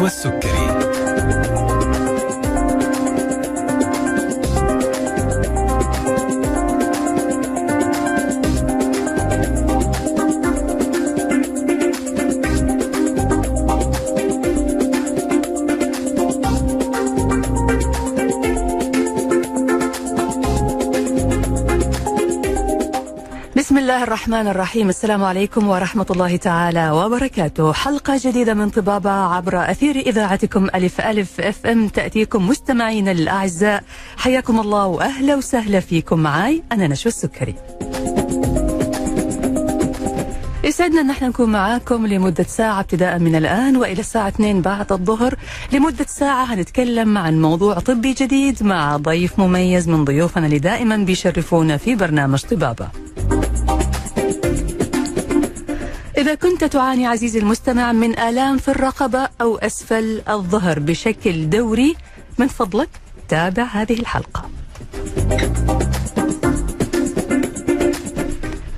نشوى السكري الرحمن الرحيم. السلام عليكم ورحمة الله تعالى وبركاته. حلقة جديدة من طبابة عبر أثير إذاعتكم ألف ألف أف أم. تأتيكم مستمعين الأعزاء. حياكم الله وأهلا وسهلا فيكم. معي أنا نشوى السكري. يسعدنا أن إحنا نكون معاكم لمدة ساعة ابتداء من الآن وإلى الساعة 2 بعد الظهر. لمدة ساعة هنتكلم عن موضوع طبي جديد مع ضيف مميز من ضيوفنا اللي دائما بيشرفونا في برنامج طبابة. إذا كنت تعاني عزيزي المستمع من آلام في الرقبة أو أسفل الظهر بشكل دوري من فضلك تابع هذه الحلقة.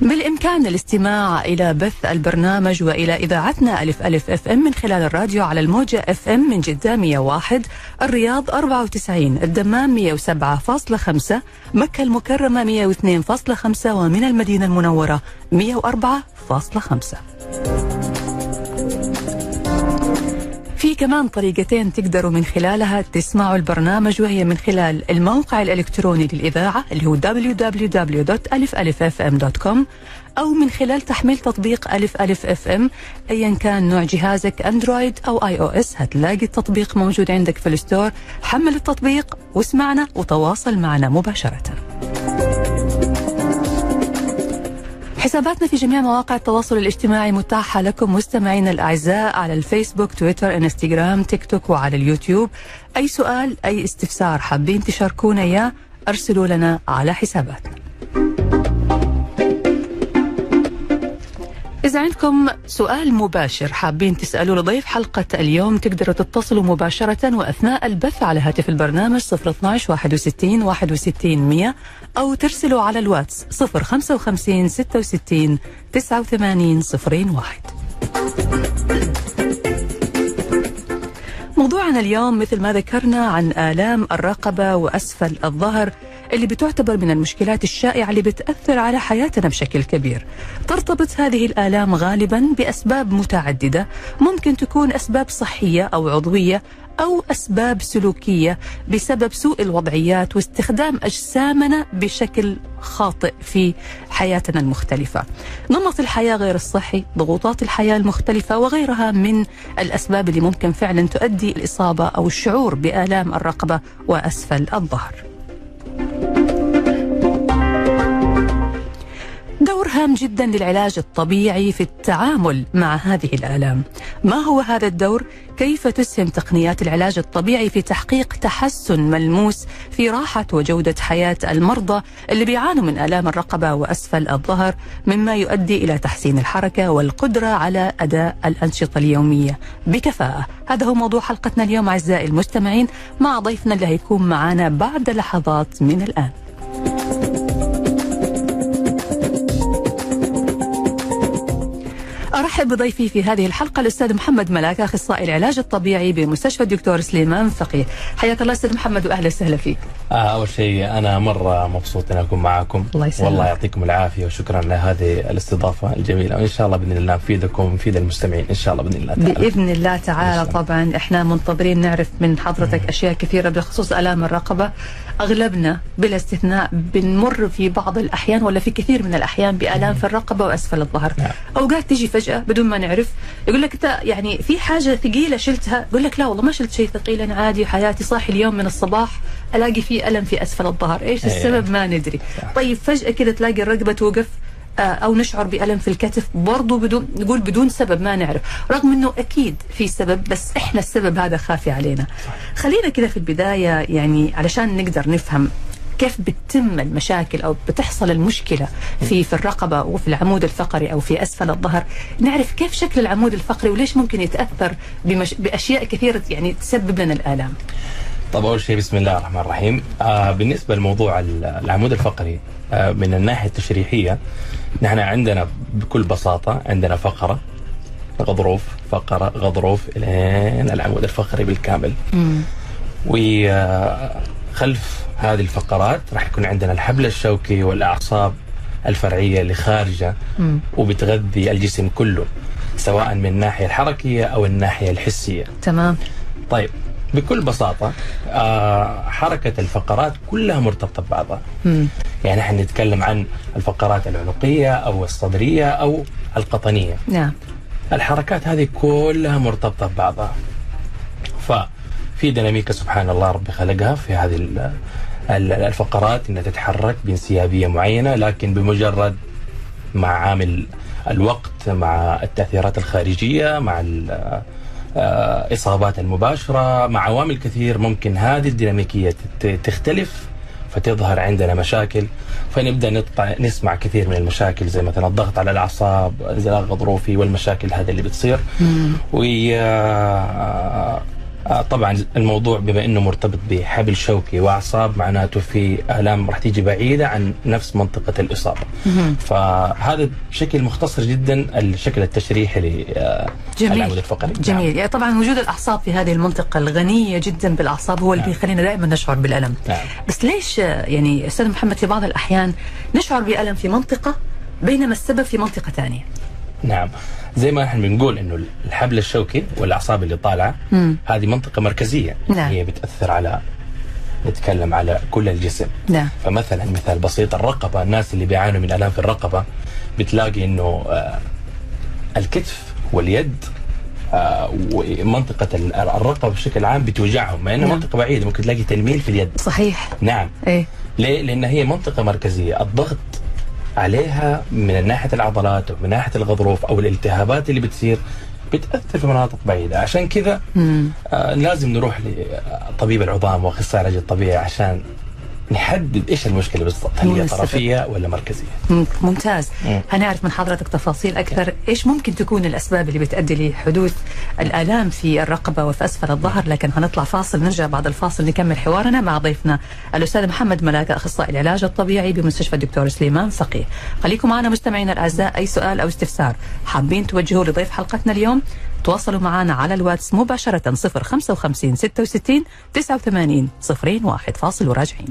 بالإمكان الاستماع إلى بث البرنامج وإلى إذاعتنا ألف ألف أف إم من خلال الراديو على الموجة أف إم من جدة 101 الرياض 94 الدمام 107.5 مكة المكرمة 102.5 ومن المدينة المنورة 104.5 في كمان طريقتين تقدروا من خلالها تسمعوا البرنامج وهي من خلال الموقع الإلكتروني للإذاعة اللي هو www.alifalifm.com أو من خلال تحميل تطبيق ألف ألف أف إم أيا كان نوع جهازك Android أو iOS. هتلاقي التطبيق موجود عندك في ال store. حمل التطبيق واسمعنا وتواصل معنا مباشرةً. حساباتنا في جميع مواقع التواصل الاجتماعي متاحة لكم مستمعينا الأعزاء على الفيسبوك تويتر إنستغرام تيك توك وعلى اليوتيوب. أي سؤال أي استفسار حابين تشاركونا إياه أرسلوا لنا على حساباتنا. إذا عندكم سؤال مباشر حابين تسألوا لضيف حلقة اليوم تقدروا تتصلوا مباشرة وأثناء البث على هاتف البرنامج 012 61 61 100 أو ترسلوا على الواتس 055 66 89 01 موضوعنا اليوم مثل ما ذكرنا عن آلام الرقبة وأسفل الظهر اللي بتعتبر من المشكلات الشائعة اللي بتأثر على حياتنا بشكل كبير. ترتبط هذه الآلام غالبا بأسباب متعددة ممكن تكون أسباب صحية أو عضوية أو أسباب سلوكية بسبب سوء الوضعيات واستخدام أجسامنا بشكل خاطئ في حياتنا المختلفة. نمط الحياة غير الصحي ضغوطات الحياة المختلفة وغيرها من الأسباب اللي ممكن فعلا تؤدي الإصابة أو الشعور بآلام الرقبة وأسفل الظهر. دور هام جدا للعلاج الطبيعي في التعامل مع هذه الآلام. ما هو هذا الدور؟ كيف تسهم تقنيات العلاج الطبيعي في تحقيق تحسن ملموس في راحة وجودة حياة المرضى اللي بيعانوا من آلام الرقبة وأسفل الظهر مما يؤدي إلى تحسين الحركة والقدرة على أداء الأنشطة اليومية. بكفاءة. هذا هو موضوع حلقتنا اليوم أعزائي المستمعين. مع ضيفنا اللي هيكون معنا بعد لحظات من الآن. ارحب بضيفي في هذه الحلقة الأستاذ محمد ملاك اخصائي العلاج الطبيعي بمستشفى الدكتور سليمان فقيه. حياك الله أستاذ محمد وأهلا وسهلا فيك. آه أول شيء أنا مرة مبسوط ان أكون معكم الله يسلمك. والله يعطيكم العافية وشكرا لهذه الاستضافة الجميلة وإن شاء الله بإذن الله نفيدكم ونفيد المستمعين إن شاء الله بإذن الله تعالى. بإذن الله تعالى. طبعا. إحنا منتظرين نعرف من حضرتك أشياء كثيرة بخصوص آلام الرقبة. أغلبنا بلا استثناء بنمر في بعض الأحيان ولا في كثير من الأحيان بآلام في الرقبة وأسفل الظهر. نعم. أوقات تيجي فجأة بدون ما نعرف. يقول لك انت يعني في حاجة ثقيلة شلتها؟ يقول لك لا والله ما شلت شيء ثقيل أنا عادي حياتي صاحي اليوم من الصباح ألاقي في ألم في أسفل الظهر. إيش أيوة. السبب؟ ما ندري. طيب فجأة كذا تلاقي الرقبة توقف آه، أو نشعر بألم في الكتف برضو بدون نقول بدون سبب ما نعرف. رغم إنه أكيد في سبب بس إحنا السبب هذا خافي علينا. خلينا كذا في البداية يعني علشان نقدر نفهم كيف بتتم المشاكل أو بتحصل المشكلة في في الرقبة وفي العمود الفقري أو في أسفل الظهر؟ نعرف كيف شكل العمود الفقري وليش ممكن يتأثر بمش... بأشياء كثيرة يعني تسبب لنا الآلام؟ طب أول شيء بسم الله الرحمن الرحيم. آه بالنسبة لموضوع ال- العمود الفقري آه من الناحية التشريحية نحن عندنا بكل بساطة عندنا فقرة غضروف فقرة غضروف الين العمود الفقري بالكامل. وخلف هذه الفقرات راح يكون عندنا الحبل الشوكي والأعصاب الفرعية اللي خارجة. وبتغذي الجسم كله سواء من الناحية الحركية أو الناحية الحسية. تمام. طيب بكل بساطة آه حركة الفقرات كلها مرتبطة ببعضها. مم. يعني إحنا نتكلم عن الفقرات العنقية أو الصدرية أو القطنية. نعم. الحركات هذه كلها مرتبطة ببعضها. ففي ديناميكا سبحان الله ربي خلقها في هذه ال- ال- الفقرات إنها تتحرك بانسيابيه معينة لكن بمجرد مع عامل الوقت مع التأثيرات الخارجية مع ال- آه، الاصابات المباشرة مع عوامل كثير ممكن هذه الديناميكية تختلف فتظهر عندنا مشاكل. فنبدأ نسمع كثير من المشاكل زي مثلا الضغط على الأعصاب انزلاق غضروفي والمشاكل هذه اللي بتصير. و آه، طبعا الموضوع بما إنه مرتبط بحبل شوكي وأعصاب معناته في آلام راح تيجي بعيدة عن نفس منطقة الإصابة. فهذا بشكل مختصر جدا الشكل التشريحي للعمود الفقري. جميل يعني طبعا وجود الأعصاب في هذه المنطقة الغنية جدا بالأعصاب هو اللي نعم. بيخلينا دائما نشعر بالألم نعم. بس ليش آه، يعني أستاذ محمد في بعض الأحيان نشعر بألم في منطقة بينما السبب في منطقة ثانية نعم زي ما إحنا بنقول إنه الحبل الشوكي والأعصاب اللي طالعة مم. هذه منطقة مركزية نعم. هي بتأثر على نتكلم على كل الجسم نعم فمثلا مثال بسيط الرقبة الناس اللي بيعانوا من آلام في الرقبة بتلاقي إنه آه، الكتف واليد آه، ومنطقة ال- الرقبة بشكل عام بتوجعهم مع انها نعم. منطقة بعيدة ممكن تلاقي تنميل في اليد صحيح نعم إيه ليه؟ لأن هي منطقة مركزية الضغط عليها من ناحية العضلات أو من ناحية الغضروف أو الالتهابات اللي بتصير بتأثر في مناطق بعيدة عشان كذا. آه لازم نروح لطبيب العظام وأخصائي العلاج الطبيعي عشان نحدد إيش المشكلة بالضبط هل هي. طرفية ولا مركزية؟ مم- ممتاز. مم. هنعرف من حضرتك تفاصيل أكثر. إيش ممكن تكون الأسباب اللي بتؤدي لحدوث الآلام في الرقبة وفي أسفل الظهر؟ لكن هنطلع فاصل نرجع بعد الفاصل نكمل حوارنا مع ضيفنا الأستاذ محمد ملاكة أخصائي العلاج الطبيعي بمستشفى الدكتور سليمان فقيه خليكم معنا مستمعينا الأعزاء أي سؤال أو استفسار حابين توجهوه لضيف حلقتنا اليوم؟ تواصلوا معنا على الواتس مباشرة 055 66 89 01 فاصل وراجعين.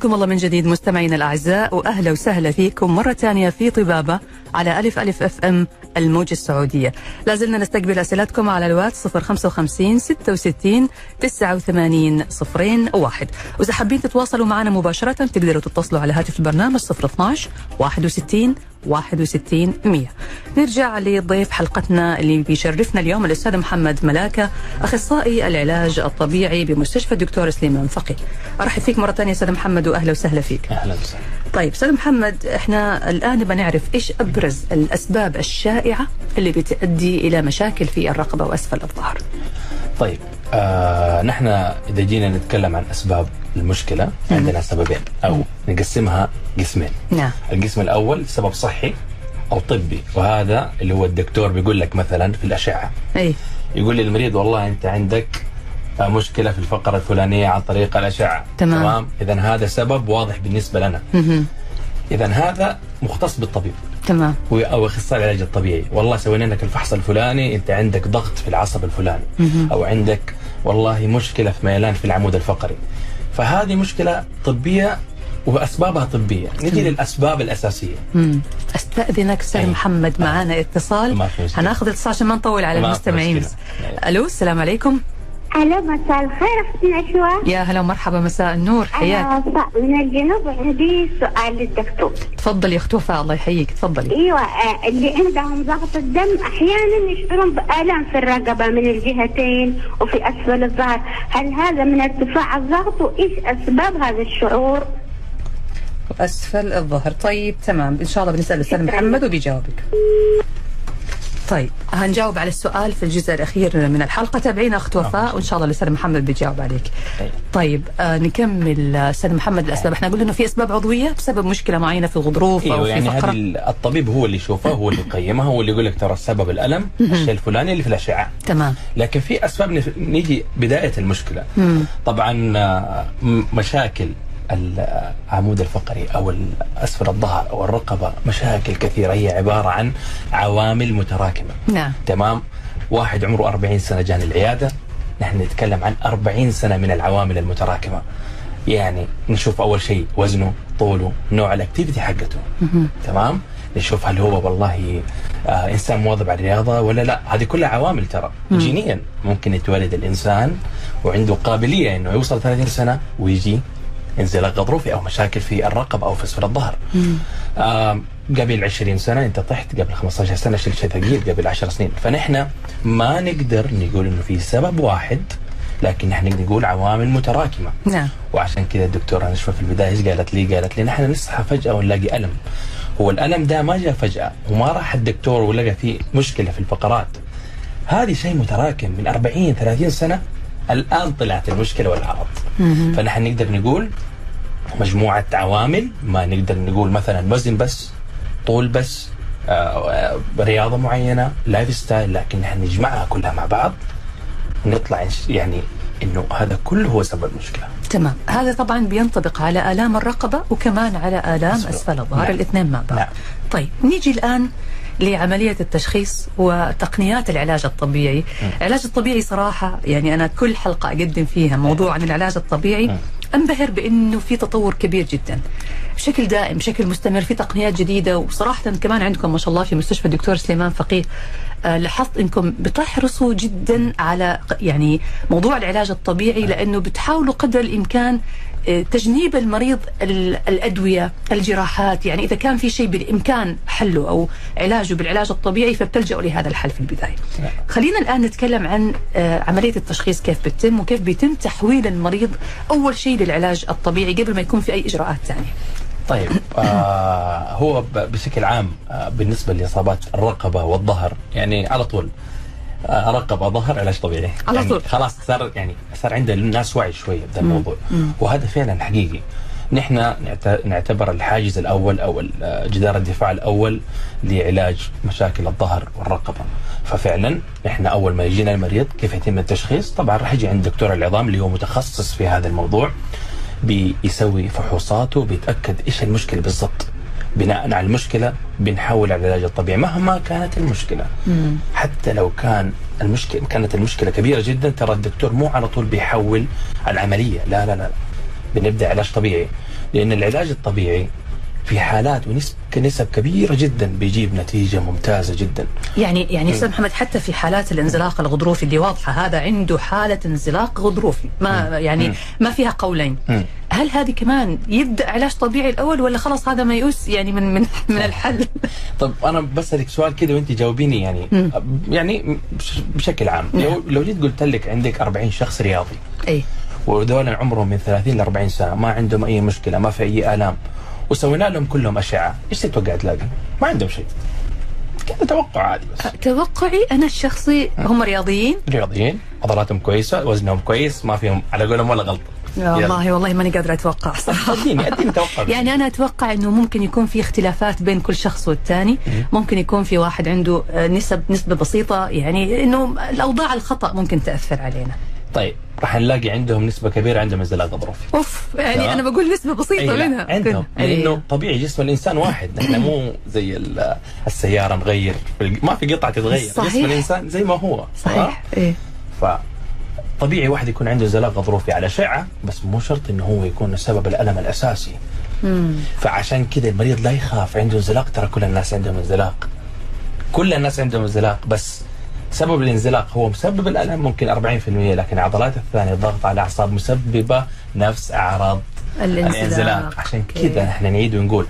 حياكم الله من جديد مستمعينا الأعزاء وأهلا وسهلا فيكم مرة ثانية في طبابة على ألف ألف أف أم الموجة السعودية. لا زلنا نستقبل أسئلتكم على الواتس 055 66 89 01 وإذا حابين تتواصلوا معنا مباشرة تقدروا تتصلوا على هاتف البرنامج 012 61 61 100 نرجع لضيف حلقتنا اللي بيشرفنا اليوم الأستاذ محمد ملاكة أخصائي العلاج الطبيعي بمستشفى الدكتور سليمان فقيه. أرحب فيك مرة ثانية أستاذ محمد وأهلا وسهلا فيك. أهلا وسهلا. طيب أستاذ محمد إحنا الآن نبغى نعرف إيش أبرز الأسباب الشائعة اللي بتؤدي إلى مشاكل في الرقبة وأسفل الظهر؟ طيب آه نحن إذا جينا نتكلم عن أسباب المشكلة عندنا سببين أو نقسمها قسمين. نعم. القسم الأول سبب صحي أو طبي وهذا اللي هو الدكتور بيقول لك مثلا في الأشعة. أي. يقول للمريض والله أنت عندك مشكلة في الفقرة الفلانية عن طريق الأشعة. تمام. تمام؟ اذا هذا سبب واضح بالنسبة لنا. اذا هذا مختص بالطبيب. تمام. أو أخصائي العلاج الطبيعي. والله سوينا لك الفحص الفلاني أنت عندك ضغط في العصب الفلاني. أو عندك والله مشكلة في ميلان في العمود الفقري. فهذه مشكلة طبية وأسبابها طبية. نجي للأسباب الأساسية. مم. أستأذنك أستاذ أي. محمد معانا اتصال. ما في مشكلة. هناخذ اتصال عشان ما نطول على المستمعين. ألو السلام عليكم. ألو مساء الخير أختي نشوى. يا هلا ومرحبا مساء النور حياك. من الجنوب عندي سؤال للدكتور. تفضلي يا اخت وفاء الله يحييك تفضلي. أيوه آه، اللي عندهم ضغط الدم أحيانا يشعرون بآلام في الرقبة من الجهتين وفي أسفل الظهر. هل هذا من ارتفاع الضغط؟ وإيش أسباب هذا الشعور؟ أسفل الظهر. طيب تمام. إن شاء الله بنسأل الأستاذ. محمد وبيجاوبك. طيب هنجاوب على السؤال في الجزء الأخير من الحلقة. تابعينا أخت وفاء وإن شاء الله الأستاذ محمد بيجاوب عليك. طيب. طيب آه نكمل آه، أستاذ محمد الأسباب. إحنا قلنا إنه في أسباب عضوية بسبب مشكلة معينة في الغضروف أو أيوه في يعني فقرة. ال- الطبيب هو اللي يشوفها هو اللي يقيمها هو اللي يقول لك ترى السبب الألم الشيء الفلاني اللي في الأشعة. تمام. لكن في أسباب نيجي بداية المشكلة. طبعا آه، مشاكل العمود الفقري أو ال- اسفل الظهر أو الرقبه مشاكل كثيرة هي عبارة عن عوامل متراكمة. نعم. تمام؟ واحد عمره 40 سنة جاني العيادة. نحن نتكلم عن 40 سنة من العوامل المتراكمة. يعني نشوف أول شيء وزنه طوله نوع الأكتيفيتي حقته. تمام؟ نشوف هل هو والله آه إنسان مواظب على الرياضة ولا لا. هذه كلها عوامل ترى جينيا. ممكن يتولد الإنسان وعنده قابلية إنه يوصل 30 سنة ويجي انزلاق غضروفي أو مشاكل في الرقبة أو في اسفل الظهر آه قبل 20 سنة أنت طحت قبل 15 سنة شلت شيء ثقيل قبل 10 سنين فنحن ما نقدر نقول إنه في سبب واحد لكن نحن نقول عوامل متراكمة نعم وعشان كذا الدكتورة نشوى في البداية إيش قالت لي؟ قالت لي نحن نصحى فجأة ونلاقي ألم. هو الألم ده ما جاء فجأة وما راح الدكتور ولقى فيه مشكلة في الفقرات. هذه شيء متراكم من 40 30 سنة الآن طلعت المشكلة والعرض. فنحن نقدر نقول مجموعة عوامل ما نقدر نقول مثلا وزن بس طول بس آه، آه، رياضة معينة lifestyle لكن نحن نجمعها كلها مع بعض نطلع يعني إنه هذا كله هو سبب المشكلة. تمام هذا طبعا بينطبق على آلام الرقبة وكمان على آلام أسفل. أسفل الظهر نعم. الاثنين مع بعض نعم. طيب نيجي الآن لعملية التشخيص وتقنيات العلاج الطبيعي العلاج الطبيعي صراحة يعني أنا كل حلقة أقدم فيها موضوع عن العلاج الطبيعي أنبهر بأنه في تطور كبير جدا بشكل دائم بشكل مستمر في تقنيات جديدة وصراحه كمان عندكم ما شاء الله في مستشفى الدكتور سليمان فقيه آه، لاحظت إنكم بتحرصوا جدا على يعني موضوع العلاج الطبيعي لأنه بتحاولوا قدر الإمكان تجنيب المريض ال- الأدوية الجراحات يعني إذا كان في شيء بالإمكان حله أو علاجه بالعلاج الطبيعي فبتلجأوا لهذا الحل في البداية. خلينا الآن نتكلم عن آه، عملية التشخيص كيف بتتم وكيف بيتم تحويل المريض أول شيء للعلاج الطبيعي قبل ما يكون في أي إجراءات ثانية. طيب آه هو بشكل عام آه بالنسبة لإصابات الرقبة والظهر يعني على طول آه رقبه ظهر علاج طبيعي. على يعني طول. خلاص صار يعني صار عند الناس وعي شوية بهذا الموضوع. وهذا فعلا حقيقي. نحن نعت- نعتبر الحاجز الأول أو ال- جدار الدفاع الأول لعلاج مشاكل الظهر والرقبة. ففعلا نحن أول ما يجينا المريض كيف يتم التشخيص؟ طبعا راح يجي عند دكتور العظام اللي هو متخصص في هذا الموضوع بيسوي فحوصاته بيتأكد إيش المشكلة بالضبط. بناء على المشكلة بنحول على العلاج الطبيعي مهما كانت المشكلة. حتى لو كان المشكلة كانت المشكلة كبيرة جدا ترى الدكتور مو على طول بيحول العملية. لا لا لا, لا. بنبدأ علاج طبيعي. لأن العلاج الطبيعي في حالات ونسب نسب كبيرة جدا بيجيب نتيجة ممتازة جدا. يعني يعني أستاذ محمد حتى في حالات الانزلاق الغضروفي اللي واضحة هذا عنده حالة انزلاق غضروفي. ما يعني ما فيها قولين. هل هذه كمان يبدأ علاج طبيعي الأول ولا خلاص هذا ما يؤس؟ يعني من من من الحل. طب أنا بسألك سؤال كذا وأنت جاوبيني يعني يعني بش- بشكل عام لو لو جيت قلت لك عندك 40 شخص رياضي أي. وذول عمرهم من 30 ل 40 سنه ما عندهم أي مشكلة ما في أي آلام وسوينا لهم كلهم أشعة. إيش تتوقع تلاقي؟ ما عندهم شيء. كذا توقع عادي بس. توقعي أنا الشخصي هم رياضيين. رياضيين. عضلاتهم كويسة وزنهم كويس. ما فيهم على قولهم ولا غلطة. يا والله والله ماني قادرة أتوقع صراحة. أديني أديني توقع. يعني أنا أتوقع إنه ممكن يكون في اختلافات بين كل شخص والثاني. ممكن يكون في واحد عنده آه، نسب نسبة بسيطة. يعني إنه الأوضاع الخطأ ممكن تأثر علينا. طيب راح نلاقي عندهم نسبة كبيرة عندهم انزلاق غضروفي أوف يعني. أنا بقول نسبة بسيطة أي لا، منها. عندهم. لأنه طبيعي جسم الإنسان واحد. نحن مو زي ال- السيارة نغير ما في قطعة تتغير. صحيح. جسم الإنسان زي ما هو صحيح إيه. ف طبيعي واحد يكون عنده انزلاق غضروفي على اشعه بس مو شرط إنه هو يكون سبب الألم الأساسي. فعشان كذا المريض لا يخاف عنده انزلاق. ترى كل الناس عندهم انزلاق. كل الناس عندهم انزلاق بس سبب الانزلاق هو مسبب الألم ممكن 40% لكن العضلات الثانية الضغط على الاعصاب مسببة نفس أعراض الانزلاق. الانزلاق. عشان. كذا إحنا نعيد ونقول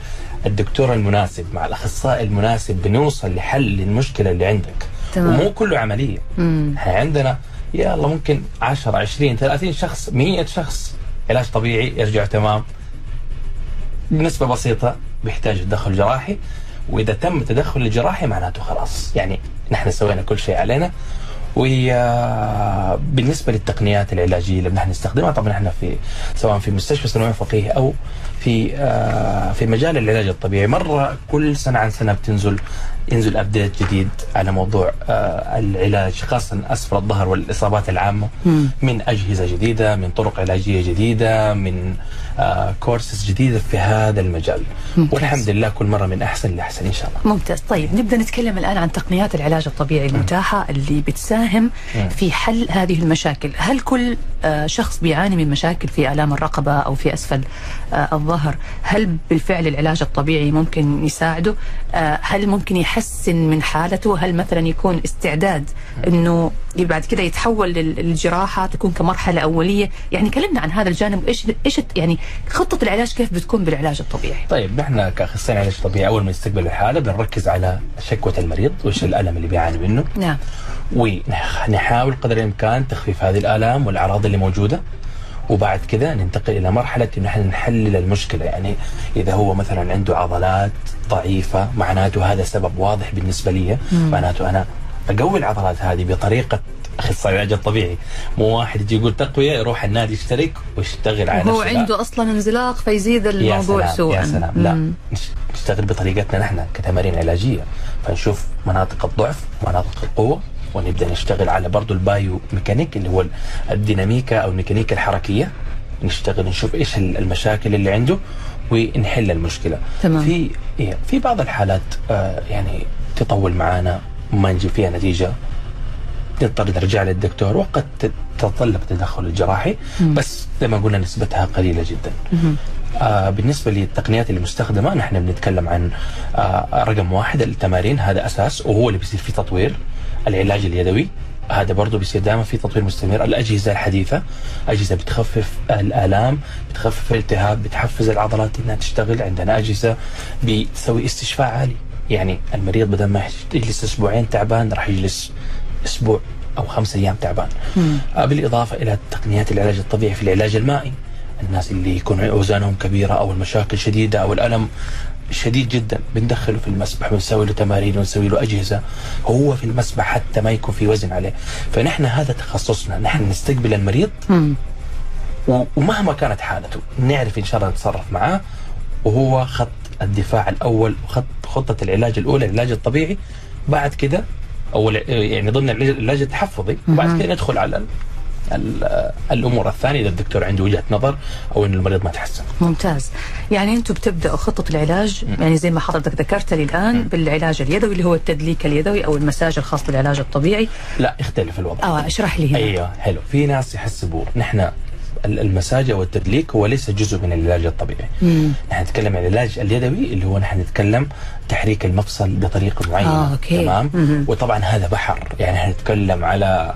الدكتور المناسب مع الأخصائي المناسب بنوصل لحل للمشكلة اللي عندك. تمام. ومو كله عملية. إحنا عندنا يلا ممكن 10 20 30 شخص 100 شخص. علاج طبيعي يرجع تمام. بنسبة بسيطة بيحتاج تدخل جراحي. وإذا تم التدخل الجراحي معناته خلاص. يعني نحن سوينا كل شيء علينا. وبالنسبه للتقنيات العلاجية اللي نحن نستخدمها طبعا إحنا في سواء في مستشفى سنويه فقيه أو في آه، في مجال العلاج الطبيعي. مرة كل سنة عن سنة بتنزل ينزل ابديت جديد على موضوع آه، العلاج خاصه اسفل الظهر والإصابات العامة. من أجهزة جديدة من طرق علاجية جديدة من كورسز جديدة في هذا المجال. ممتاز. والحمد لله كل مرة من أحسن لأحسن إن شاء الله. ممتاز. طيب نبدأ نتكلم الآن عن تقنيات العلاج الطبيعي المتاحة اللي بتساهم. في حل هذه المشاكل. هل كل آه، شخص بيعاني من مشاكل في آلام الرقبة أو في أسفل آه، الظهر؟ هل بالفعل العلاج الطبيعي ممكن يساعده؟ آه، هل ممكن يحسن من حالته؟ هل مثلا يكون استعداد إنه بعد كده يتحول لل- للجراحة تكون كمرحلة أولية؟ يعني كلمنا عن هذا الجانب إيش إيش يعني خطة العلاج كيف بتكون بالعلاج الطبيعي؟ طيب نحن كأخصائيين علاج طبيعي أول ما نستقبل الحالة بنركز على شكوى المريض وايش الألم اللي بيعاني منه. نعم. ونحاول قدر الإمكان تخفيف هذه الآلام والأعراض اللي موجودة. وبعد كذا ننتقل إلى مرحلة إنه إحنا نحلل المشكلة. يعني إذا هو مثلا عنده عضلات ضعيفة معناته هذا سبب واضح بالنسبة لي. معناته أنا أقوي العضلات هذه بطريقة أخصائي العلاج الطبيعي مو واحد يجي يقول تقوية يروح النادي يشترك ويشتغل على هو لا. عنده أصلا انزلاق فيزيد يا الموضوع سلام سوءا يا سلام لا مم. نشتغل بطريقتنا نحن كتمارين علاجية فنشوف مناطق الضعف مناطق القوة ونبدأ نشتغل على برضو ال biomechanic اللي هو الديناميكا أو الميكانيكا الحركية نشتغل نشوف إيش ال- المشاكل اللي عنده ونحل المشكلة تمام. في إيه، في بعض الحالات آه يعني تطول معانا ما نجيب فيها نتيجة نضطر نرجع للدكتور وقد تتطلب التدخل الجراحي بس زي ما قلنا نسبتها قليلة جدا. آه بالنسبة للتقنيات المستخدمة نحن بنتكلم عن آه رقم واحد التمارين هذا أساس وهو اللي بيصير فيه تطوير العلاج اليدوي. هذا برضه بيصير دائما في تطوير مستمر. الأجهزة الحديثة أجهزة بتخفف الآلام بتخفف الالتهاب بتحفز العضلات إنها تشتغل. عندنا أجهزة بتسوي استشفاء عالي. يعني المريض بدل ما يجلس أسبوعين تعبان راح يجلس أسبوع أو خمس أيام تعبان. آه بالإضافة إلى تقنيات العلاج الطبيعي في العلاج المائي. الناس اللي يكون أوزانهم كبيرة أو المشاكل شديدة أو الألم شديد جدا بندخله في المسبح ونسوي له تمارين ونسوي له أجهزة هو في المسبح حتى ما يكون في وزن عليه. فنحن هذا تخصصنا. نحن نستقبل المريض مم. ومهما كانت حالته نعرف إن شاء الله نتصرف معاه. وهو خط الدفاع الأول وخط خطة العلاج الأولى العلاج الطبيعي. بعد كده أو يعني ضمن العلاج العلاج التحفظي وبعد كده ندخل على ال ال الأمور الثانية إذا الدكتور عنده وجهة نظر أو إن المريض ما تحسن. ممتاز. يعني أنتم بتبدأوا خطة العلاج يعني زي ما حضرتك ذكرت لي الان بالعلاج اليدوي اللي هو التدليك اليدوي أو المساج الخاص بالعلاج الطبيعي. لا يختلف الوضع. آه اشرح لي هنا. أيوه حلو. في ناس يحسبوا نحن المساج أو التدليك هو ليس جزء من العلاج الطبيعي مم. نحن نتكلم عن العلاج اليدوي اللي هو نحن نتكلم تحريك المفصل بطريقه معينه آه، okay. تمام مهم. وطبعا هذا بحر يعني نحن نتكلم على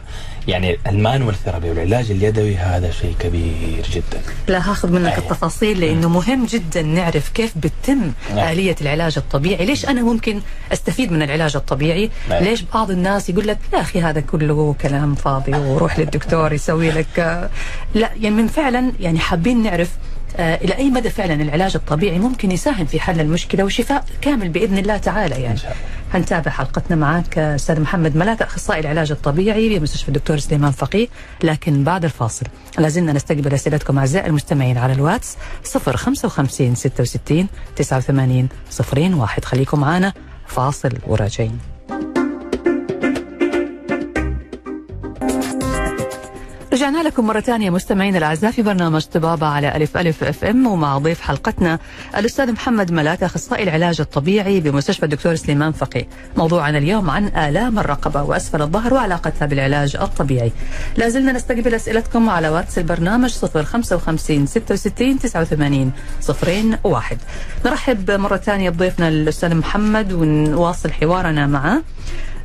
يعني ال manual therapy والعلاج اليدوي هذا شيء كبير جدا لا هاخذ منك أيوة. التفاصيل لأنه مهم جدا نعرف كيف بتتم نعم. آلية العلاج الطبيعي، ليش أنا ممكن أستفيد من العلاج الطبيعي؟ نعم. ليش بعض الناس يقول لك يا أخي هذا كله كلام فاضي وروح للدكتور يسوي لك لا يعني من فعلا يعني حابين نعرف آه، إلى أي مدى فعلا العلاج الطبيعي ممكن يساهم في حل المشكلة وشفاء كامل بإذن الله تعالى يعني. إن شاء الله. هنتابع حلقتنا معك أستاذ محمد ملاك أخصائي العلاج الطبيعي بمستشفى الدكتور سليمان فقيه. لكن بعد الفاصل لازلنا نستقبل أسئلتكم أعزائي المستمعين على الواتس 055 66 89 01 خليكم معنا فاصل وراجعين. رجعنا لكم مرة ثانية مستمعين الأعزاء في برنامج طبابة على ألف ألف أف إم ومع ضيف حلقتنا الأستاذ محمد ملاك أخصائي العلاج الطبيعي بمستشفى الدكتور سليمان فقيه. موضوعنا اليوم عن آلام الرقبة وأسفل الظهر وعلاقتها بالعلاج الطبيعي. لا زلنا نستقبل أسئلتكم على واتس البرنامج 055 66 89 01 نرحب مرة ثانية بضيفنا الأستاذ محمد ونواصل حوارنا معه.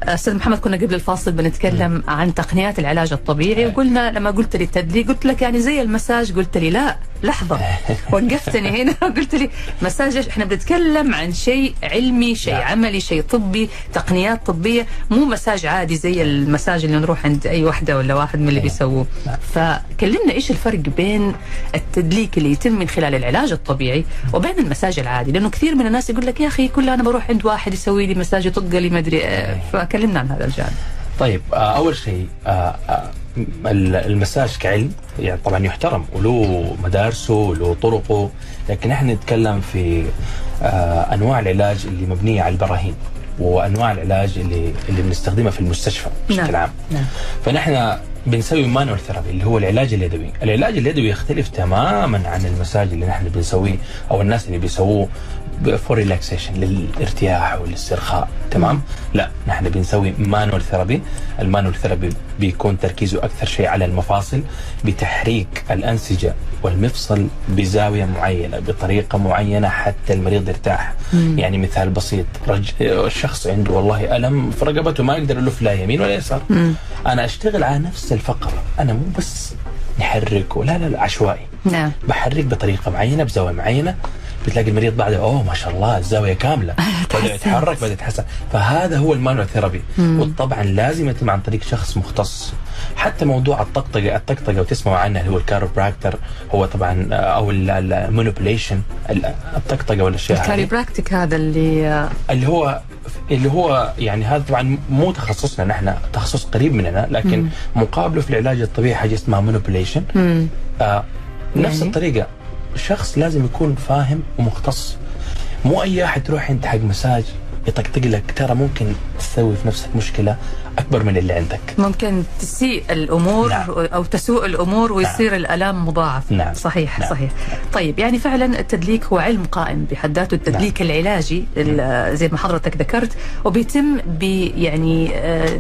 أستاذ محمد كنا قبل الفاصل بنتكلم عن تقنيات العلاج الطبيعي وقلنا لما قلت لي التدليك قلت لك يعني زي المساج قلت لي لا لحظة وقفتني هنا قلت لي مساج؟ إحنا بنتكلم عن شيء علمي شيء نعم. عملي شيء طبي تقنيات طبية مو مساج عادي زي المساج اللي نروح عند أي واحدة ولا واحد من اللي بيسووه نعم. فكلمنا إيش الفرق بين التدليك اللي يتم من خلال العلاج الطبيعي وبين المساج العادي لأنه كثير من الناس يقول لك يا أخي كل أنا بروح عند واحد يسوي لي مساج يطق لي ما أدري آه، فكلمنا عن هذا الجانب طيب آه، أول شيء آه، آه، ال- المساج كعلم يعني طبعا يحترم وله مدارسه وله طرقه لكن إحنا نتكلم في أنواع العلاج اللي مبنية على البراهين وأنواع العلاج اللي اللي بنستخدمها في المستشفى بشكل نعم. عام نعم. فنحن بنسوي manual therapy اللي هو العلاج اليدوي، العلاج اليدوي يختلف تماما عن المساج اللي نحن بنسويه أو الناس اللي بيسووه for relaxation للارتياح والاسترخاء تمام؟ لا نحن بنسوي manual therapy، ال manual therapy بيكون تركيزه أكثر شيء على المفاصل بتحريك الأنسجة والمفصل بزاوية معينة بطريقة معينة حتى المريض يرتاح. يعني مثال بسيط رج... الشخص عنده والله ألم في رقبته ما يقدر يلف لا يمين ولا يسار. أنا أشتغل على نفس الفقره، أنا مو بس نحركه لا لا لا عشوائي. نعم بحرك بطريقة معينة بزاوية معينة بتلاقي المريض بعده أوه ما شاء الله الزاوية كاملة. بدا يتحرك بدا يتحسن. فهذا هو ال manual therapy. وطبعا لازم يتم عن طريق شخص مختص. حتى موضوع الطقطقة الطقطقة وتسمعوا عنها اللي هو ال chiropractor هو طبعا أو ال manipulation الطقطقة والأشياء هذه. ال chiropractic هذا اللي اللي هو اللي هو يعني هذا طبعا مو تخصصنا نحن تخصص قريب مننا لكن مقابله في العلاج الطبيعي حاجة اسمها مانيبيوليشن مم. آه نفس يعني؟ الطريقة. الشخص لازم يكون فاهم ومختص مو أي أحد تروح أنت حق مساج يطقطق لك ترى ممكن تسوي في نفسك مشكلة أكبر من اللي عندك ممكن تسيء الأمور نعم. أو تسوء الأمور ويصير الألام مضاعف نعم. صحيح نعم. صحيح طيب يعني فعلا التدليك هو علم قائم بحد ذاته التدليك نعم. العلاجي ال- زي ما حضرتك ذكرت وبيتم ب يعني آه،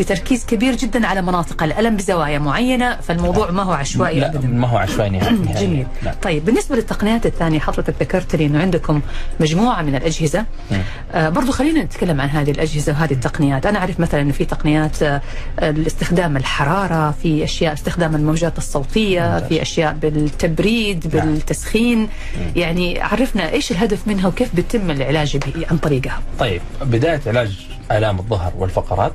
بتركيز كبير جدا على مناطق الألم بزوايا معينة فالموضوع ما هو عشوائي لا ابدا. ما هو عشوائي نهائي. نهائياً. جميل لا. طيب بالنسبة للتقنيات الثانية حضرتك ذكرت لي إنه عندكم مجموعة من الأجهزة. آه برضو خلينا نتكلم عن هذه الأجهزة وهذه التقنيات. أنا أعرف مثلا إنه في تقنيات آه الاستخدام الحرارة في أشياء استخدام الموجات الصوتية ممتاز. في أشياء بالتبريد نعم. بالتسخين. يعني عرفنا إيش الهدف منها وكيف بيتم العلاج عن طريقها طيب بداية علاج آلام الظهر والفقرات.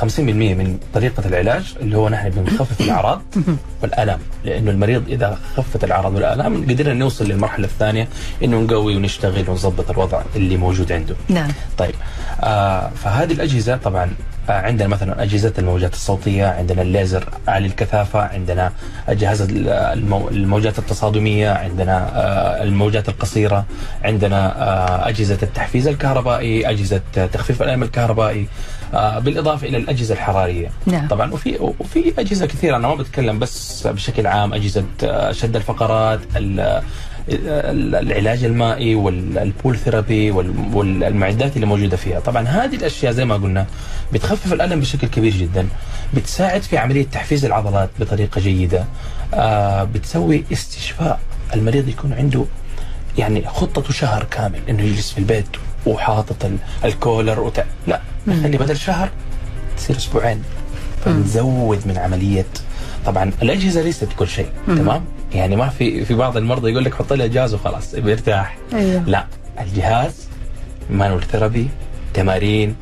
50% من طريقة العلاج اللي هو نحن بنخفف الأعراض والآلام لأنه المريض إذا خفت الأعراض والآلام قدرنا نوصل للمرحلة الثانية إنه نقوي ونشتغل ونظبط الوضع اللي موجود عنده. نعم. طيب آه فهذه الأجهزة طبعا آه عندنا مثلا أجهزة الموجات الصوتية عندنا الليزر عالي الكثافة عندنا أجهزة المو- الموجات التصادمية عندنا آه الموجات القصيرة عندنا آه أجهزة التحفيز الكهربائي أجهزة تخفيف الألم الكهربائي. آه بالإضافة إلى الأجهزة الحرارية. نعم. طبعا وفي وفي أجهزة كثيرة أنا ما بتكلم بس بشكل عام أجهزة آه، شد الفقرات ال- ال- العلاج المائي والبول ثيرابي وال- والمعدات اللي موجودة فيها. طبعا هذه الأشياء زي ما قلنا بتخفف الألم بشكل كبير جدا بتساعد في عملية تحفيز العضلات بطريقة جيدة آه بتسوي استشفاء. المريض يكون عنده يعني خطته شهر كامل إنه يجلس في البيت وحاطط ال- الكولر وت... لا نخلي بدل شهر تصير أسبوعين. فنزود من عمليه طبعا الأجهزة ليست كل شيء تمام؟ يعني ما في في بعض المرضى يقول لك حط لي جهاز وخلاص بيرتاح أيوه. لا الجهاز manual therapy تمارين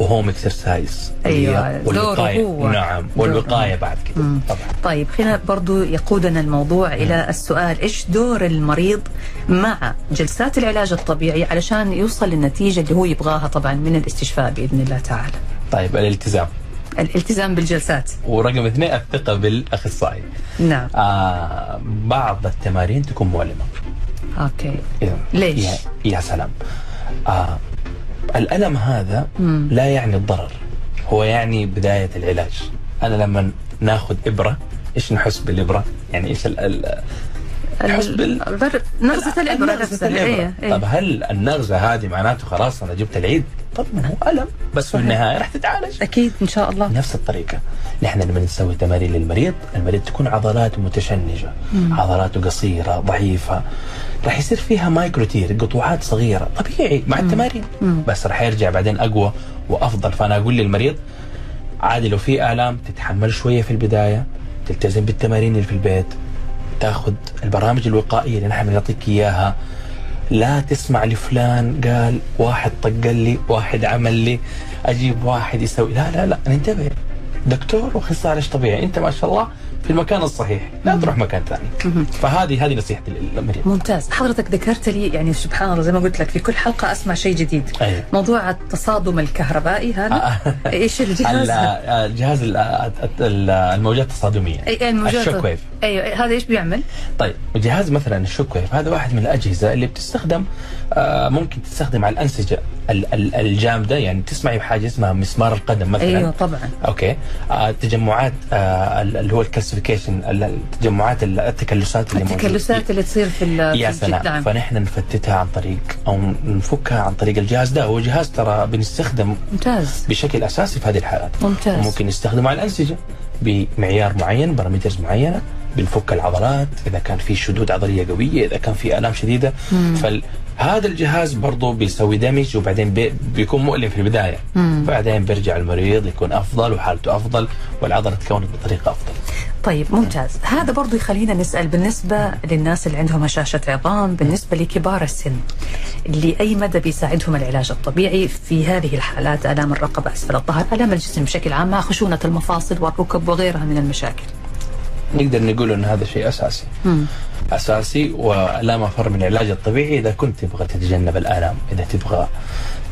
و home exercise دوره والوقايه هو. نعم والوقايه بعد كده. طبعا. طيب خلينا برضو يقودنا الموضوع إلى السؤال إيش دور المريض مع جلسات العلاج الطبيعي علشان يوصل للنتيجة اللي هو يبغاها طبعا من الاستشفاء بإذن الله تعالى؟ طيب الالتزام. الالتزام بالجلسات. ورقم اثنين الثقة بالأخصائي. نعم. آه بعض التمارين تكون مؤلمة. أوكي. إيه. ليش؟ يا, يا سلام. آه الألم هذا لا يعني الضرر هو يعني بداية العلاج. أنا لما ناخذ إبرة إيش نحس بالإبرة؟ يعني إيش ال نحس بال. نغزة الإبرة نغزة الإبرة. إيه إيه. طب هل النغزة هذه معناته خلاص أنا جبت العيد؟ طبعا هو ألم بس في النهاية راح تتعالج. أكيد إن شاء الله. نفس الطريقة. نحن لما نسوي تمارين للمريض المريض تكون عضلاته متشنجة. عضلاته قصيرة ضعيفة. راح يصير فيها مايكروتير قطوعات صغيرة طبيعي مع التمارين. بس راح يرجع بعدين أقوى وأفضل. فأنا أقول للمريض عادي لو في آلام تتحمل شوية في البداية تلتزم بالتمارين اللي في البيت تاخذ البرامج الوقائية اللي نحن بنعطيك إياها. لا تسمع لفلان قال واحد طق لي واحد عمل لي أجيب واحد يسوي. لا لا لا ننتبه. دكتور واخصائي علاج طبيعي. انت ما شاء الله في المكان الصحيح لا تروح مكان ثاني. فهذه هذه نصيحتي للمريض. ممتاز. حضرتك ذكرت لي يعني سبحان الله زي ما قلت لك في كل حلقة أسمع شيء جديد. أيوة. موضوع التصادم الكهربائي هذا. إيش الجهاز؟ ال- الجهاز ال- ال- الموجات التصادمية. أي الموجات ال shock wave. أيوه هذا إيش بيعمل؟ طيب جهاز مثلا ال shock wave هذا واحد من الأجهزة اللي بتستخدم آه، ممكن تستخدم على الأنسجة. ال- ال- الجامده يعني تسمعي بحاجة اسمها مسمار القدم مثلا. أيوه طبعا. okay. آه تجمعات آه ال- اللي هو ال calcification التجمعات ال- التكلسات اللي. التكلسات اللي تصير في ال- يا سلام. فنحن نفتتها عن طريق أو نفكها عن طريق الجهاز ده. هو جهاز ترى بنستخدم ممتاز. بشكل أساسي في هذه الحالات. ممتاز. ممكن نستخدمه على الأنسجة بمعيار معين parameters معينة بنفك العضلات إذا كان في شدود عضلية قوية إذا كان في آلام شديدة. فهذا الجهاز برضه بيسوي دمج وبعدين بي بيكون مؤلم في البداية. بعدين بيرجع المريض يكون أفضل وحالته أفضل والعضلة تكونت بطريقة أفضل. طيب ممتاز. هذا برضو يخلينا نسأل بالنسبة للناس اللي عندهم هشاشة عظام بالنسبة لكبار السن لأي مدى بيساعدهم العلاج الطبيعي في هذه الحالات؟ آلام الرقبة أسفل الظهر آلام الجسم بشكل عام مع خشونة المفاصل والركب وغيرها من المشاكل. نقدر نقول إن هذا شيء أساسي. مم. أساسي ولا مفر من العلاج الطبيعي إذا كنت تبغى تتجنب الآلام. إذا تبغى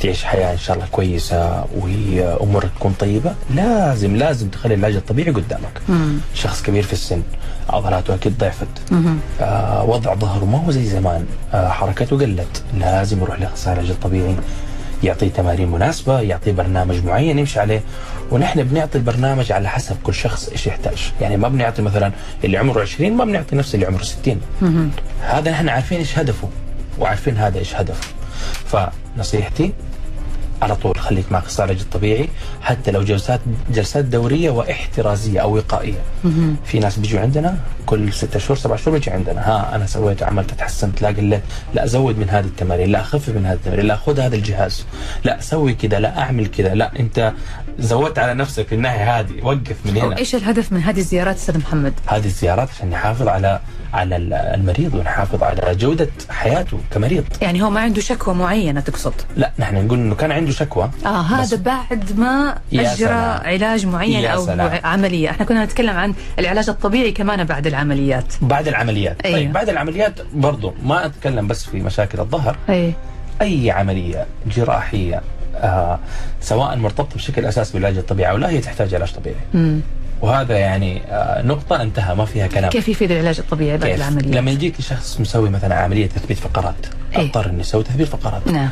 تعيش حياة إن شاء الله كويسة وامورك تكون طيبة لازم لازم تخلي العلاج الطبيعي قدامك. مم. شخص كبير في السن عضلاته أكيد ضعفت. آه وضع ظهره ما هو زي زمان. آه حركته قلت. لازم يروح لأخصائي العلاج الطبيعي يعطيه تمارين مناسبة يعطيه برنامج معين يمشي عليه. ونحن بنعطي البرنامج على حسب كل شخص إيش يحتاج. يعني ما بنعطي مثلا اللي عمره 20 ما بنعطي نفس اللي عمره 60 مهم. هذا نحن عارفين إيش هدفه وعارفين هذا إيش هدفه. فنصيحتي على طول خليك مع العلاج الطبيعي حتى لو جلسات جلسات دورية واحترازية أو وقائية. في ناس بيجوا عندنا كل ستة شهور سبع شهور بيجي عندنا ها أنا سويت عملت تحسنت لا قلت لا أزود من هذه التمارين لا أخفف من هذه التمارين لا خذ هذا الجهاز لا سوي كذا لا أعمل كذا لا أنت زودت على نفسك في الناحية هذه وقف من هنا إيش الهدف من هذه الزيارات أستاذ محمد؟ هذه الزيارات عشان نحافظ على على المريض ونحافظ على جودة حياته كمريض يعني هو ما عنده شكوى معينة تقصد؟ لا نحن نقول إنه كان عنده شكوى آه بس- هذا بعد ما سلام. علاج معين أو سلام. عملية، إحنا كنا نتكلم عن العلاج الطبيعي كمان بعد العمليات. بعد العمليات أيوه. طيب بعد العمليات برضو ما أتكلم بس في مشاكل الظهر أي أي عملية جراحية آه سواء مرتبطة بشكل أساسي بالعلاج الطبيعي أو لا هي تحتاج علاج طبيعي وهذا يعني آه نقطة انتهى ما فيها كلام. كيف يفيد العلاج الطبيعي بعد كيف؟ العملية؟ لما يجيك شخص مسوي مثلا عملية تثبيت فقرات إيه. أضطر اني أسوي تثبيت فقرات. نعم.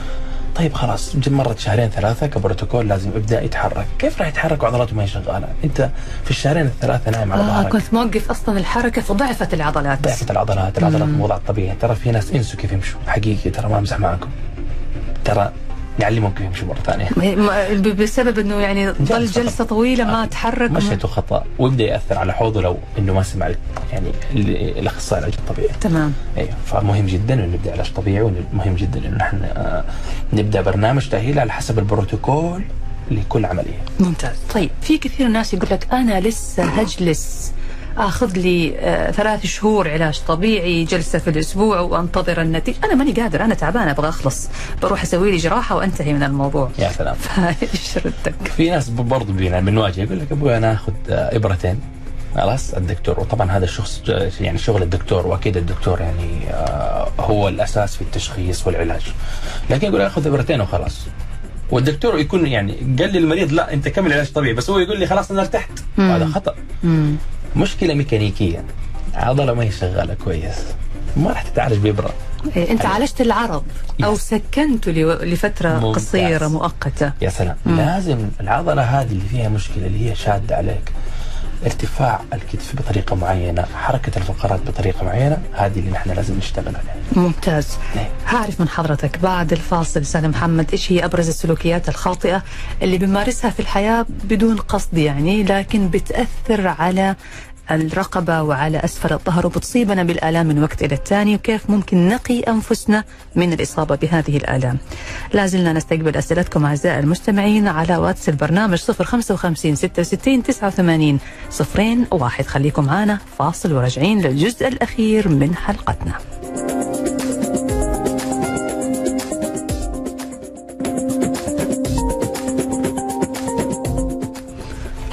طيب خلاص مرت شهرين ثلاثة كبروتوكول لازم يبدأ يتحرك. كيف راح يتحرك وعضلاته ما هي شغالة؟ أنت في الشهرين الثلاثة نايم على آه ظهرك. كنت موقف أصلا الحركة فضعفت العضلات. ضعفت العضلات العضلات مو وضع الطبيعي ترى في ناس إنسوا كيف يمشوا. حقيقي ترى ما أمزح معكم ترى نعلمهم كيف يمشوا مرة ثانية. بسبب إنه يعني جلسة جلسة طويلة ما آه. تحرك. مشيته خطا ويبدأ يأثر على حوضه لو إنه ما سمع يعني ال- الأخصائي العلاج الطبيعي. تمام. أيوه فمهم جدا إنه نبدأ علاج طبيعي ومهم جدا إنه نحن آه، نبدأ برنامج تأهيل على حسب البروتوكول لكل عملية. ممتاز. طيب في كثير ناس يقول لك أنا لسه هجلس. آخذ لي آه ثلاث شهور علاج طبيعي جلسة في الأسبوع وأنتظر النتيجة. أنا ماني قادر أنا تعبان أبغى أخلص. بروح أسوي لي جراحة وأنتهي من الموضوع. يا سلام. فايش ردك؟ في ناس بينا بنواجه يقول لك أبغى أنا أخذ آه، إبرتين. خلاص الدكتور. وطبعا هذا الشخص ج- يعني شغل الدكتور وأكيد الدكتور يعني آه، هو الأساس في التشخيص والعلاج. لكن يقول أخذ إبرتين وخلاص. والدكتور يكون يعني قال لي المريض لا أنت كمل علاج طبيعي. بس هو يقول لي خلاص أنا ارتحت. هذا خطأ. مم. مشكلة ميكانيكية عضلة ما هي شغالة كويس ما راح تتعالج بإبرة إيه، أنت عالجت العرض أو. سكنته لفترة ممتاز. قصيرة مؤقتة يا سلام مم. لازم العضلة هذه اللي فيها مشكلة اللي هي شادة عليك ارتفاع الكتف بطريقة معينة حركة الفقرات بطريقة معينة هذه اللي نحن لازم نشتغل عليها ممتاز إيه. هعرف من حضرتك بعد الفاصل أستاذ محمد إيش هي أبرز السلوكيات الخاطئة اللي بنمارسها في الحياة بدون قصد يعني لكن بتأثر على الرقبة وعلى أسفل الظهر وبتصيبنا بالآلام من وقت إلى الثاني وكيف ممكن نقي أنفسنا من الإصابة بهذه الآلام؟ لازلنا نستقبل أسئلتكم أعزائي المستمعين على واتس البرنامج 055 66 89 صفرين واحد. خليكم معنا فاصل وراجعين للجزء الأخير من حلقتنا.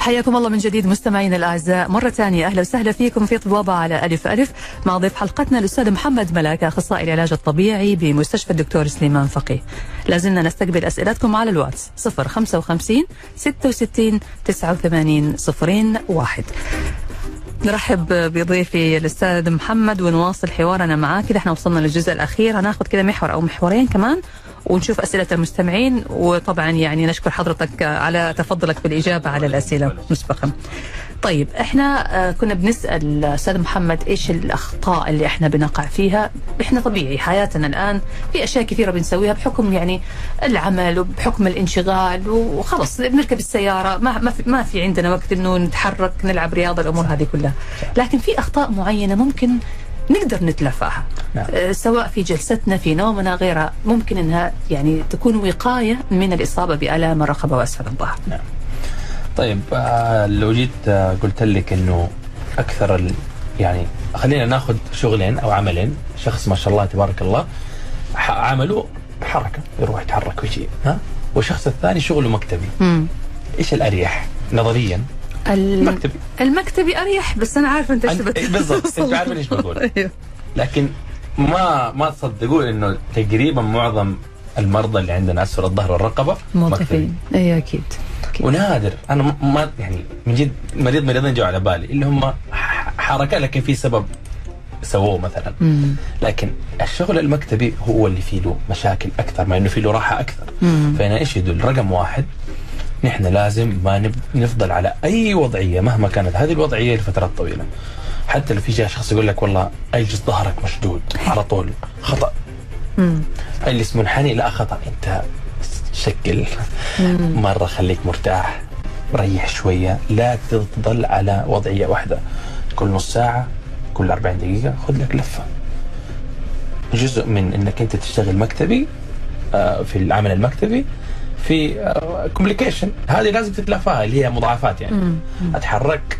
حياكم الله من جديد مستمعينا الأعزاء. مرة ثانية أهلا وسهلا فيكم في طبابة على ألف ألف. مع ضيف حلقتنا الأستاذ محمد ملاك أخصائي العلاج الطبيعي بمستشفى الدكتور سليمان فقيه. لازلنا نستقبل أسئلتكم على الواتس 055 66 89 صفرين واحد. نرحب بضيفي الأستاذ محمد ونواصل حوارنا معاه. كذا إحنا وصلنا للجزء الأخير. هناخذ كذا محور أو محورين كمان. ونشوف أسئلة المستمعين وطبعا يعني نشكر حضرتك على تفضلك بالإجابة على الأسئلة مسبقا. طيب إحنا آه، كنا بنسأل أستاذ محمد إيش الأخطاء اللي إحنا بنقع فيها؟ إحنا طبيعي حياتنا الآن في أشياء كثيرة بنسويها بحكم يعني العمل وبحكم الانشغال وخلص بنركب السيارة ما ما في, ما في عندنا وقت إنه نتحرك نلعب رياضة الأمور هذه كلها. لكن في أخطاء معينة ممكن نقدر نتلافاها نعم. آه، سواء في جلستنا في نومنا غيرها ممكن إنها يعني تكون وقاية من الإصابة بألام الرقبه وأسفل الظهر. طيب آه، لو جيت آه، قلت لك إنه أكثر ال... يعني خلينا ناخذ شغلين أو عملين شخص ما شاء الله تبارك الله عمله حركة يروح يتحرك ويجي ها؟ والشخص الثاني شغله مكتبي. مم. إيش الأريح نظريا؟ الم- مكتبي المكتبي أريح بس أنا عارفة أنت إيش تبغى إيه بالضبط، توصل. أنت عارفة إيش بقول. أيوه. لكن ما ما تصدقون إنه تقريبا معظم المرضى اللي عندنا اسفل الظهر والرقبة موظفين أيوه أكيد. ونادر أنا ما يعني من جد مريض مريضين جو على بالي اللي هم حركة لكن في سبب سووه مثلا مم. لكن الشغل المكتبي هو اللي فيه له مشاكل أكثر مع إنه فيه له راحة أكثر مم. فانا إيش يدل رقم واحد نحن لازم ما. نفضل على أي وضعية مهما كانت. هذه الوضعية لفترات طويلة. حتى لو في جاء شخص يقول لك والله اجلس ظهرك مشدود على طول. خطأ. اجلس منحني لا خطأ. انت شكل. مرة خليك مرتاح. ريح شوية. لا تفضل على وضعية واحدة. كل نص ساعة كل 40 دقيقة خذ لك لفة. جزء من إنك أنت تشتغل مكتبي آه، في العمل المكتبي في كوميونيكيشن هذه لازم تتلافاها اللي هي مضاعفات يعني. مم. أتحرك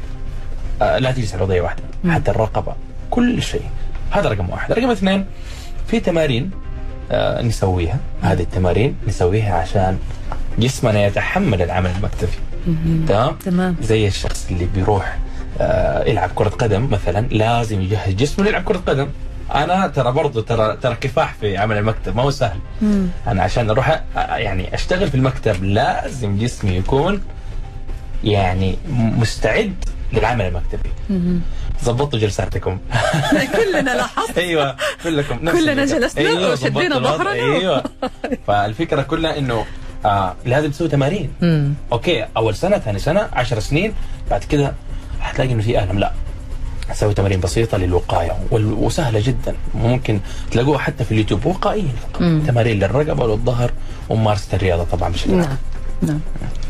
آه، لا تجلس على وضعيه واحدة حتى الرقبة. كل شيء. هذا رقم واحد. رقم اثنين في تمارين آه، نسويها. هذه التمارين نسويها عشان جسمنا يتحمل العمل المكتبي مم. تمام؟ تمام. زي الشخص اللي بيروح آه، يلعب كرة قدم مثلا لازم يجهز جسمه ليلعب كرة قدم. أنا ترى برضو ترى ترى كفاح في عمل المكتب ما هو سهل مم. أنا عشان أروح يعني أشتغل في المكتب لازم جسمي يكون يعني مستعد للعمل المكتبي. ظبطوا جلساتكم كلنا لاحظت أيوه كلكم نفس كلنا. جلسنا أيوة وشدينا. ظهرنا. أيوه فالفكرة كلها إنه آه لازم تسوي تمارين مم. أوكي أول سنة ثاني سنة عشر سنين بعد كده حتلاقي إنه في الم لا أسوي تمارين بسيطة للوقاية وسهلة جدا. ممكن تلاقوها حتى في اليوتيوب مم. تمارين للرقبة وللظهر وممارسة الرياضة طبعا بشكل عام. نعم. نعم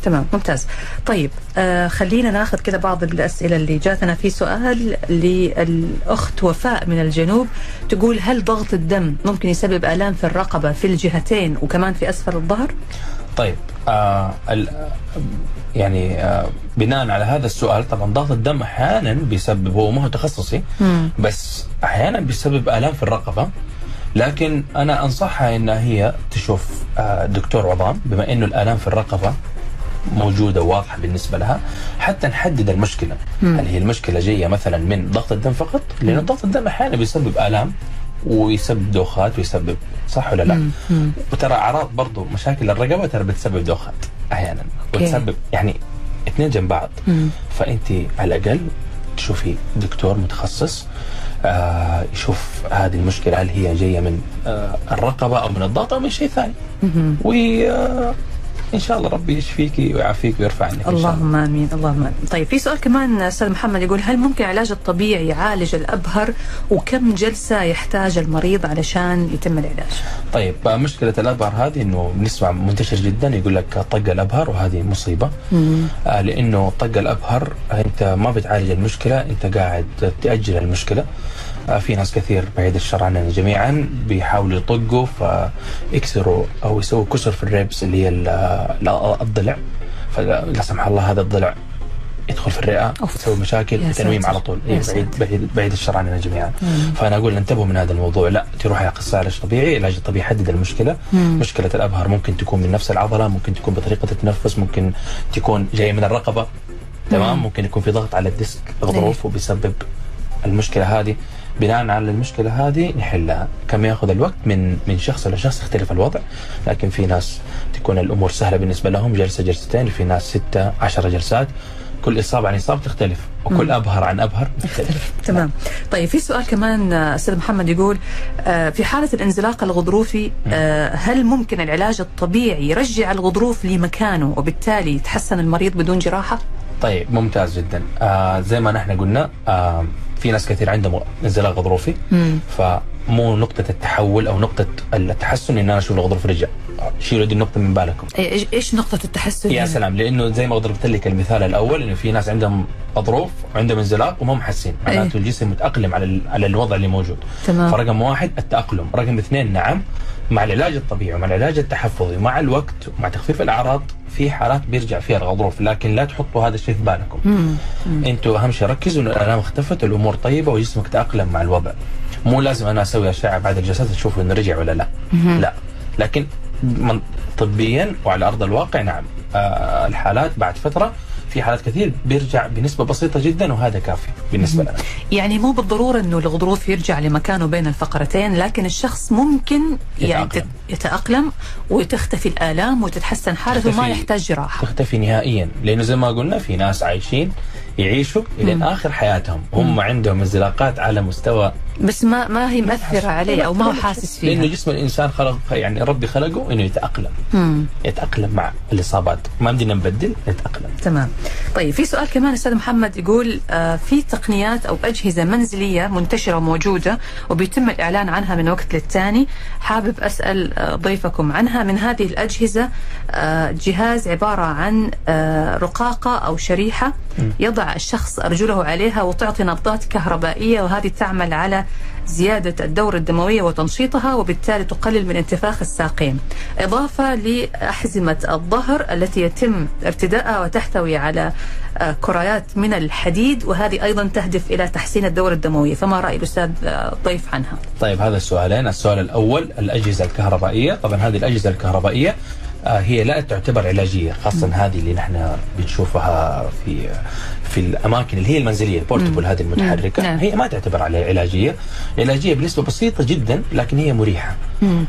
تمام ممتاز طيب آه خلينا ناخذ كذا بعض الأسئلة اللي جاتنا في سؤال للأخت وفاء من الجنوب تقول هل ضغط الدم ممكن يسبب آلام في الرقبة في الجهتين وكمان في أسفل الظهر؟ طيب آه يعني آه بناء على هذا السؤال طبعا ضغط الدم أحيانا بيسبب هو ما هو تخصصي مم. بس أحيانا بيسبب آلام في الرقبة لكن أنا أنصحها إن هي تشوف آه، دكتور عظام بما إنه الالام في الرقبة موجودة وواضحه بالنسبة لها حتى نحدد المشكلة مم. هل هي المشكلة جاية مثلا من ضغط الدم فقط لأنه ضغط الدم أحيانا بيسبب الام ويسبب دوخات ويسبب صح ولا لا؟ مم. مم. وترى أعراض برضو مشاكل الرقبة ترى بتسبب دوخات أحيانا. وتسبب يعني اثنين جنب بعض مم. فأنت على الأقل تشوفي دكتور متخصص يشوف هذه المشكلة هل هي جاية من آه الرقبة أو من الضغط أو من شيء ثاني. و آه إن شاء الله ربي يشفيك ويعافيك ويرفع عنك إن شاء الله. اللهم آمين اللهم آمين. طيب في سؤال كمان أستاذ محمد يقول هل ممكن العلاج الطبيعي يعالج الأبهر؟ وكم جلسة يحتاج المريض علشان يتم العلاج؟ طيب مشكلة الأبهر هذه إنه بنسمع منتشر جدا يقول لك طق الأبهر وهذه مصيبة. آه لإنه طق الأبهر أنت ما بتعالج المشكلة أنت قاعد تأجل المشكلة. في ناس كثير بعيد الشر عننا جميعا بيحاولوا يطقوا فيكسروا أو يسووا كسر في الريبس اللي هي ال- ال- الضلع. فلا سمح الله هذا الضلع يدخل في الرئة. يسوي مشاكل يا تنويم. على طول. يا إيه. بعيد بعيد بعيد الشر عننا جميعا. فأنا أقول انتبهوا من هذا الموضوع. لا تروح على اخصائي علاج طبيعي؟ العلاج الطبيعي يحدد المشكلة. مم. مشكلة الأبهر ممكن تكون من نفس العضلة ممكن تكون بطريقة التنفس ممكن تكون جاية من الرقبة. تمام؟ ممكن يكون في ضغط على الديسك غضروف وبيسبب المشكلة هذه. بناء على المشكلة هذه نحلها. كم ياخذ الوقت من من شخص لشخص يختلف الوضع. لكن في ناس تكون الأمور سهلة بالنسبة لهم جلسة جلستين في ناس ستة عشرة جلسات. كل إصابة عن إصابة تختلف وكل أبهر عن أبهر يختلف تمام. طيب في سؤال كمان آه، أستاذ محمد يقول آه، في حالة الانزلاق الغضروفي آه، هل ممكن العلاج الطبيعي يرجع الغضروف لمكانه وبالتالي يتحسن المريض بدون جراحة؟ طيب ممتاز جدا. آه زي ما نحن قلنا آه في ناس كثير عندهم انزلاق غضروفي. فمو نقطة التحول أو نقطة التحسن إن أنا أشوف الغضروف رجع شيلوا دي النقطة من بالكم إيش إيش نقطة التحسن؟ يا؟ سلام لأنه زي ما ضربت لك المثال الأول إنه في ناس عندهم غضروف وعندهم انزلاق وما محسين معناته الجسم متأقلم على على الوضع اللي موجود تمام. فرقم واحد التأقلم رقم اثنين نعم مع العلاج الطبيعي ومع العلاج التحفظي ومع الوقت ومع تخفيف الأعراض في حالات بيرجع فيها الغضروف لكن لا تحطوا هذا الشيء في بالكم. مم. أنتوا أهم شيء ركزوا إنه الألام اختفت والامور طيبة وجسمك تأقلم مع الوضع مو لازم أنا أسوي أشعة بعد الجلسات تشوفوا إنه رجع ولا لا. لا. لكن طبيا وعلى أرض الواقع نعم آه الحالات بعد فترة في حالات كثير بيرجع بنسبة بسيطة جدا وهذا كافي بالنسبة لنا. يعني مو بالضرورة إنه الغضروف يرجع لمكانه بين الفقرتين لكن الشخص ممكن يعني يتأقلم. يتأقلم وتختفي الآلام وتتحسن حالته وما. يحتاج جراحة. تختفي نهائيا. لأنه زي ما قلنا في ناس عايشين يعيشوا إلى آخر حياتهم. هم عندهم انزلاقات على مستوى بس ما ما هي مأثره عليه أو ما هو حاسس فيها. لأنه جسم الإنسان خلق يعني ربي خلقه إنه يتأقلم. مم. يتأقلم مع الإصابات. ما بدنا نبدل نتأقلم. تمام. طيب في سؤال كمان أستاذ محمد يقول آه في تقنيات أو أجهزة منزلية منتشرة وموجودة وبيتم الإعلان عنها من وقت للتاني. حابب أسأل آه ضيفكم عنها. من هذه الأجهزة آه جهاز عبارة عن آه رقاقة أو شريحة يضع الشخص أرجله عليها وتعطي نبضات كهربائية وهذه تعمل على زيادة الدورة الدموية وتنشيطها وبالتالي تقلل من انتفاخ الساقين. إضافة لأحزمة الظهر التي يتم ارتداءها وتحتوي على آه، كريات من الحديد وهذه أيضا تهدف إلى تحسين الدورة الدموية. فما رأي الأستاذ آه، ضيف عنها؟ طيب هذا السؤالين. السؤال الأول الأجهزة الكهربائية. طبعا هذه الأجهزة الكهربائية آه، هي لا تعتبر علاجية خاصه هذه اللي نحن بنشوفها في في الأماكن اللي هي المنزلية ال portable هذه المتحركة. نعم. هي ما تعتبر على علاجية. علاجية بنسبة بسيطة جدا لكن هي مريحة.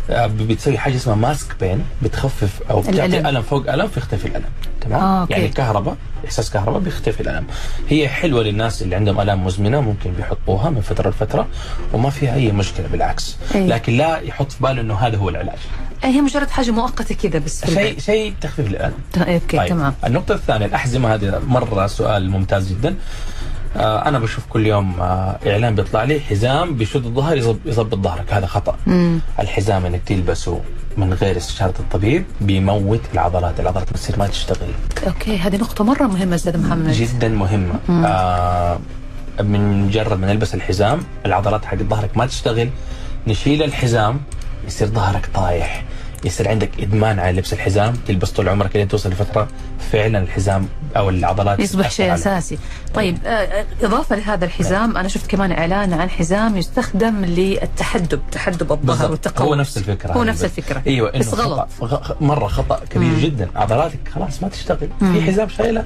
آه، بتسوي حاجة اسمها mask pain بتخفف أو بتعطي. ألم فوق ألم فيختفي الألم. تمام؟ آه، okay. يعني كهرباء إحساس كهرباء بيختفي الألم. هي حلوة للناس اللي عندهم آلام مزمنة ممكن بيحطوها من فترة لفترة وما فيها أي مشكلة بالعكس. أي. لكن لا يحط في باله إنه هذا هو العلاج. آه، هي مجرد حاجة مؤقتة كذا بس شيء. شيء تخفيف الألم. أوكي طيب. تمام. النقطة الثانية الأحزمة هذه مرة سؤال ممتاز. جدا. آه أنا بشوف كل يوم آه إعلان بيطلع لي حزام بيشد الظهر يظب- يظبط ظهرك. هذا خطأ. مم. الحزام إنك تلبسه من غير استشارة الطبيب بيموت العضلات. العضلات بتصير ما تشتغل. أوكي هذه نقطة مرة مهمة أستاذ محمد. جدا مهمة. آه من مجرد ما نلبس الحزام العضلات حق ظهرك ما تشتغل. نشيل الحزام يصير ظهرك طايح. يصير عندك إدمان على لبس الحزام. تلبس طول عمرك لين توصل لفترة فعلا الحزام أو العضلات يصبح شيء. أساسي. طيب آه، آه، إضافة لهذا الحزام أنا شفت كمان إعلان عن حزام يستخدم للتحدب تحدب الظهر والتقوى هو نفس الفكرة هو نفس. الفكرة أيوه بس غلط خطأ مرة خطأ كبير مم. جدا عضلاتك خلاص ما تشتغل مم. في حزام شايله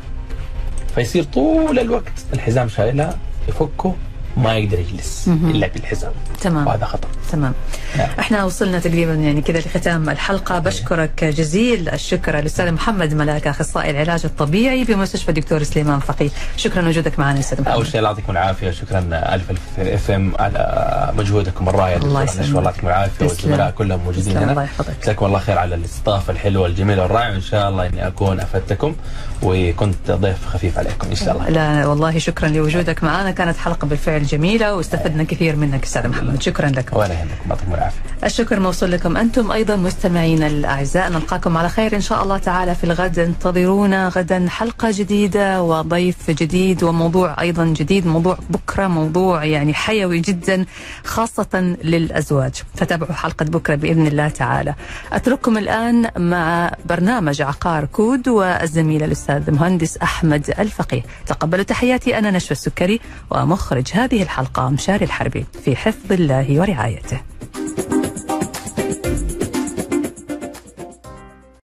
فيصير طول الوقت الحزام شايلها يفكه ما يقدر يجلس إلا بالحزام. تمام. وهذا خطأ. تمام. نعم. إحنا وصلنا تقريبا يعني كذا لختام الحلقة. بشكرك جزيل الشكر الاستاذ محمد ملاك أخصائي العلاج الطبيعي بمستشفى الدكتور سليمان فقيه. شكرا لوجودك معنا أستاذ محمد. أول شيء الله يعطيكم العافية. شكرا ألف ألف اف ام على مجهودكم الرائع. الله يسلمك. الله يعطيكم العافية. والزملاء كلهم موجودين تسلم، الله هنا يحفظك. جزاكم الله خير على الاستضافة الحلوة الجميلة والرائعة. وإن شاء الله إني أكون أفدتكم. وكنت ضيف خفيف عليكم. إن شاء الله. لا والله شكرا لوجودك معنا. كانت حلقة بالفعل جميلة واستفدنا كثير منك أستاذ محمد. شكرا لك ولا يهمكم يعطيكم العافية. الشكر موصول لكم أنتم أيضا مستمعينا الأعزاء. نلقاكم على خير إن شاء الله تعالى في الغد. انتظرونا غدا حلقة جديدة وضيف جديد وموضوع أيضا جديد موضوع بكرة موضوع يعني حيوي جدا خاصة للأزواج. فتابعوا حلقة بكرة بإذن الله تعالى. أترككم الآن مع برنامج عقار كود والزميل الأستاذ مهندس أحمد الفقيه. تقبلوا تحياتي أنا نشوى السكري ومخرج هذه الحلقة مشاري الحربي في حفظ الله ورعايته.